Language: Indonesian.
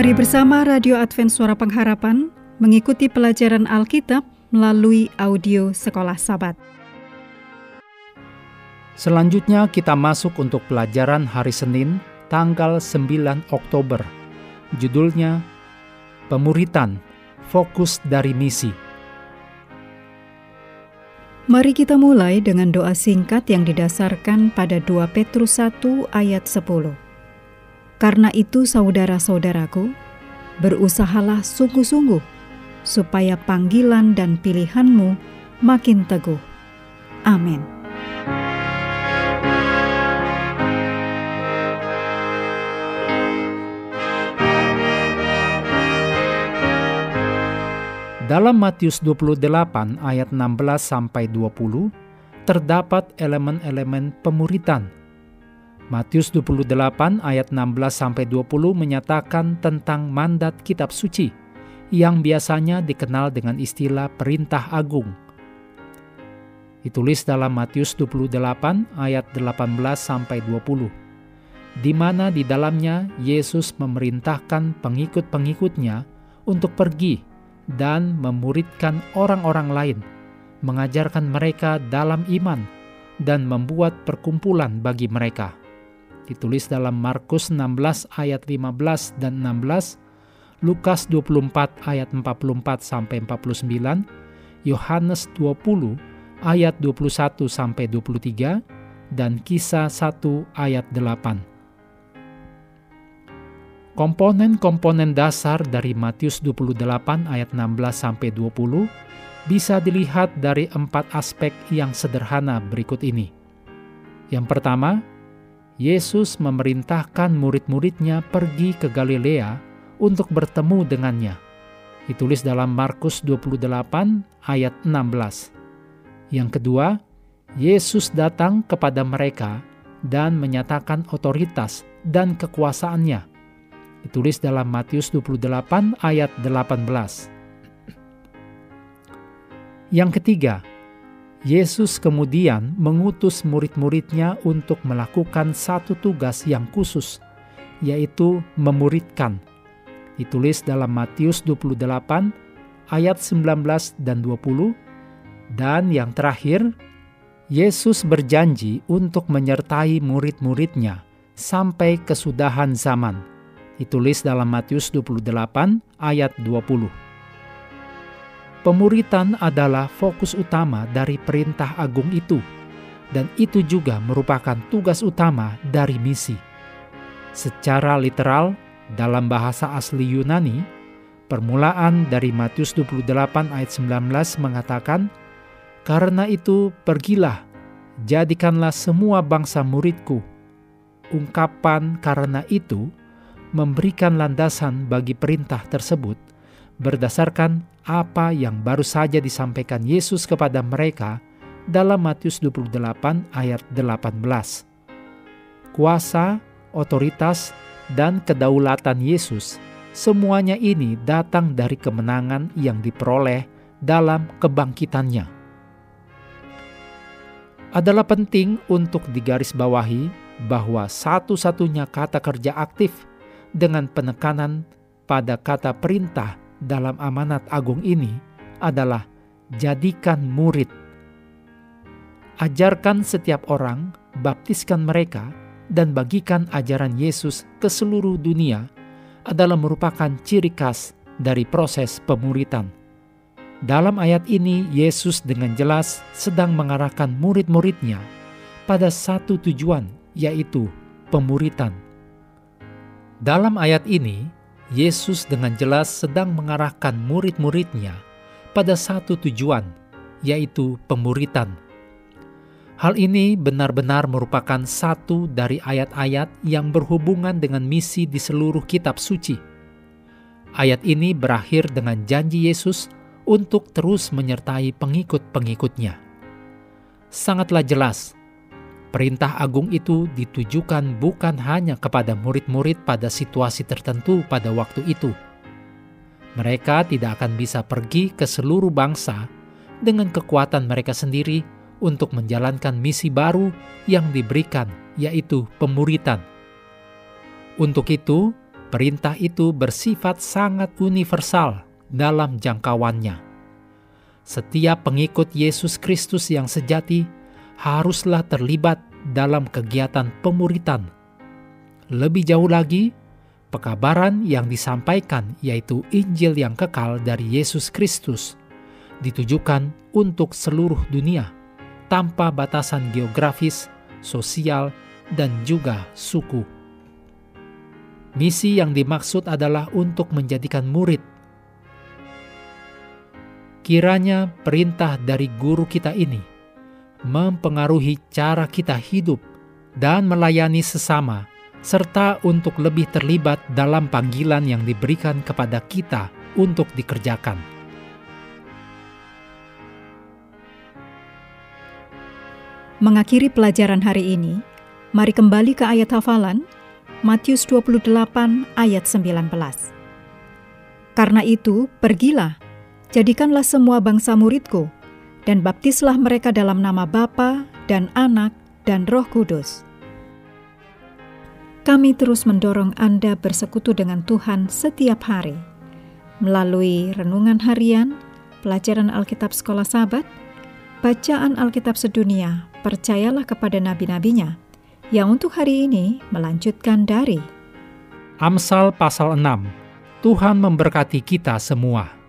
Mari bersama Radio Advent Suara Pengharapan mengikuti pelajaran Alkitab melalui audio Sekolah Sabat. Selanjutnya kita masuk untuk pelajaran hari Senin tanggal 9 Oktober. Judulnya Pemuritan, Fokus dari Misi. Mari kita mulai dengan doa singkat yang didasarkan pada 2 Petrus 1 ayat 10. Karena itu saudara-saudaraku, berusahalah sungguh-sungguh supaya panggilan dan pilihanmu makin teguh. Amin. Dalam Matius 28 ayat 16 sampai 20 terdapat elemen-elemen pemuritan. Matius 28 ayat 16 sampai 20 menyatakan tentang mandat kitab suci yang biasanya dikenal dengan istilah perintah agung. Ditulis dalam Matius 28 ayat 18 sampai 20 di mana di dalamnya Yesus memerintahkan pengikut-pengikutnya untuk pergi dan memuridkan orang-orang lain, mengajarkan mereka dalam iman, dan membuat perkumpulan bagi mereka. Ditulis dalam Markus 16 ayat 15 dan 16, Lukas 24 ayat 44 sampai 49, Yohanes 20 ayat 21 sampai 23, dan Kisah 1 ayat 8. Komponen-komponen dasar dari Matius 28 ayat 16 sampai 20 bisa dilihat dari empat aspek yang sederhana berikut ini. Yang pertama, Yesus memerintahkan murid-muridnya pergi ke Galilea untuk bertemu dengannya. Ditulis dalam Markus 28 ayat 16. Yang kedua, Yesus datang kepada mereka dan menyatakan otoritas dan kekuasaannya Ditulis dalam Matius 28 ayat 18. Yang ketiga, Yesus kemudian mengutus murid-muridnya untuk melakukan satu tugas yang khusus, yaitu memuridkan. Ditulis dalam Matius 28 ayat 19 dan 20. Dan yang terakhir, Yesus berjanji untuk menyertai murid-muridnya sampai kesudahan zaman ditulis dalam Matius 28 ayat 20. Pemuritan adalah fokus utama dari perintah agung itu, dan itu juga merupakan tugas utama dari misi. Secara literal, dalam bahasa asli Yunani, permulaan dari Matius 28 ayat 19 mengatakan, Karena itu pergilah, jadikanlah semua bangsa muridku. Ungkapan karena itu memberikan landasan bagi perintah tersebut berdasarkan apa yang baru saja disampaikan Yesus kepada mereka dalam Matius 28 ayat 18. Kuasa, otoritas, dan kedaulatan Yesus, semuanya ini datang dari kemenangan yang diperoleh dalam kebangkitannya. Adalah penting untuk digarisbawahi bahwa satu-satunya kata kerja aktif dengan penekanan pada kata perintah dalam amanat agung ini adalah jadikan murid. Ajarkan setiap orang, baptiskan mereka, dan bagikan ajaran Yesus ke seluruh dunia adalah merupakan ciri khas dari proses pemuritan. Dalam ayat ini, Yesus dengan jelas sedang mengarahkan murid-muridnya pada satu tujuan, yaitu pemuritan. Dalam ayat ini, Yesus dengan jelas sedang mengarahkan murid-muridnya pada satu tujuan, yaitu pemuritan. Hal ini benar-benar merupakan satu dari ayat-ayat yang berhubungan dengan misi di seluruh kitab suci. Ayat ini berakhir dengan janji Yesus untuk terus menyertai pengikut-pengikutnya. Sangatlah jelas Perintah agung itu ditujukan bukan hanya kepada murid-murid pada situasi tertentu pada waktu itu. Mereka tidak akan bisa pergi ke seluruh bangsa dengan kekuatan mereka sendiri untuk menjalankan misi baru yang diberikan, yaitu pemuritan. Untuk itu, perintah itu bersifat sangat universal dalam jangkauannya. Setiap pengikut Yesus Kristus yang sejati haruslah terlibat dalam kegiatan pemuritan. Lebih jauh lagi, pekabaran yang disampaikan, yaitu Injil yang kekal dari Yesus Kristus, ditujukan untuk seluruh dunia tanpa batasan geografis, sosial, dan juga suku. Misi yang dimaksud adalah untuk menjadikan murid. Kiranya perintah dari guru kita ini mempengaruhi cara kita hidup dan melayani sesama, serta untuk lebih terlibat dalam panggilan yang diberikan kepada kita untuk dikerjakan. Mengakhiri pelajaran hari ini, mari kembali ke ayat hafalan Matius 28 ayat 19. Karena itu, pergilah, jadikanlah semua bangsa muridku, dan baptislah mereka dalam nama Bapa dan Anak dan Roh Kudus. Kami terus mendorong Anda bersekutu dengan Tuhan setiap hari melalui renungan harian, pelajaran Alkitab Sekolah Sabat, bacaan Alkitab sedunia, percayalah kepada nabi-nabinya, yang untuk hari ini melanjutkan dari Amsal pasal 6. Tuhan memberkati kita semua.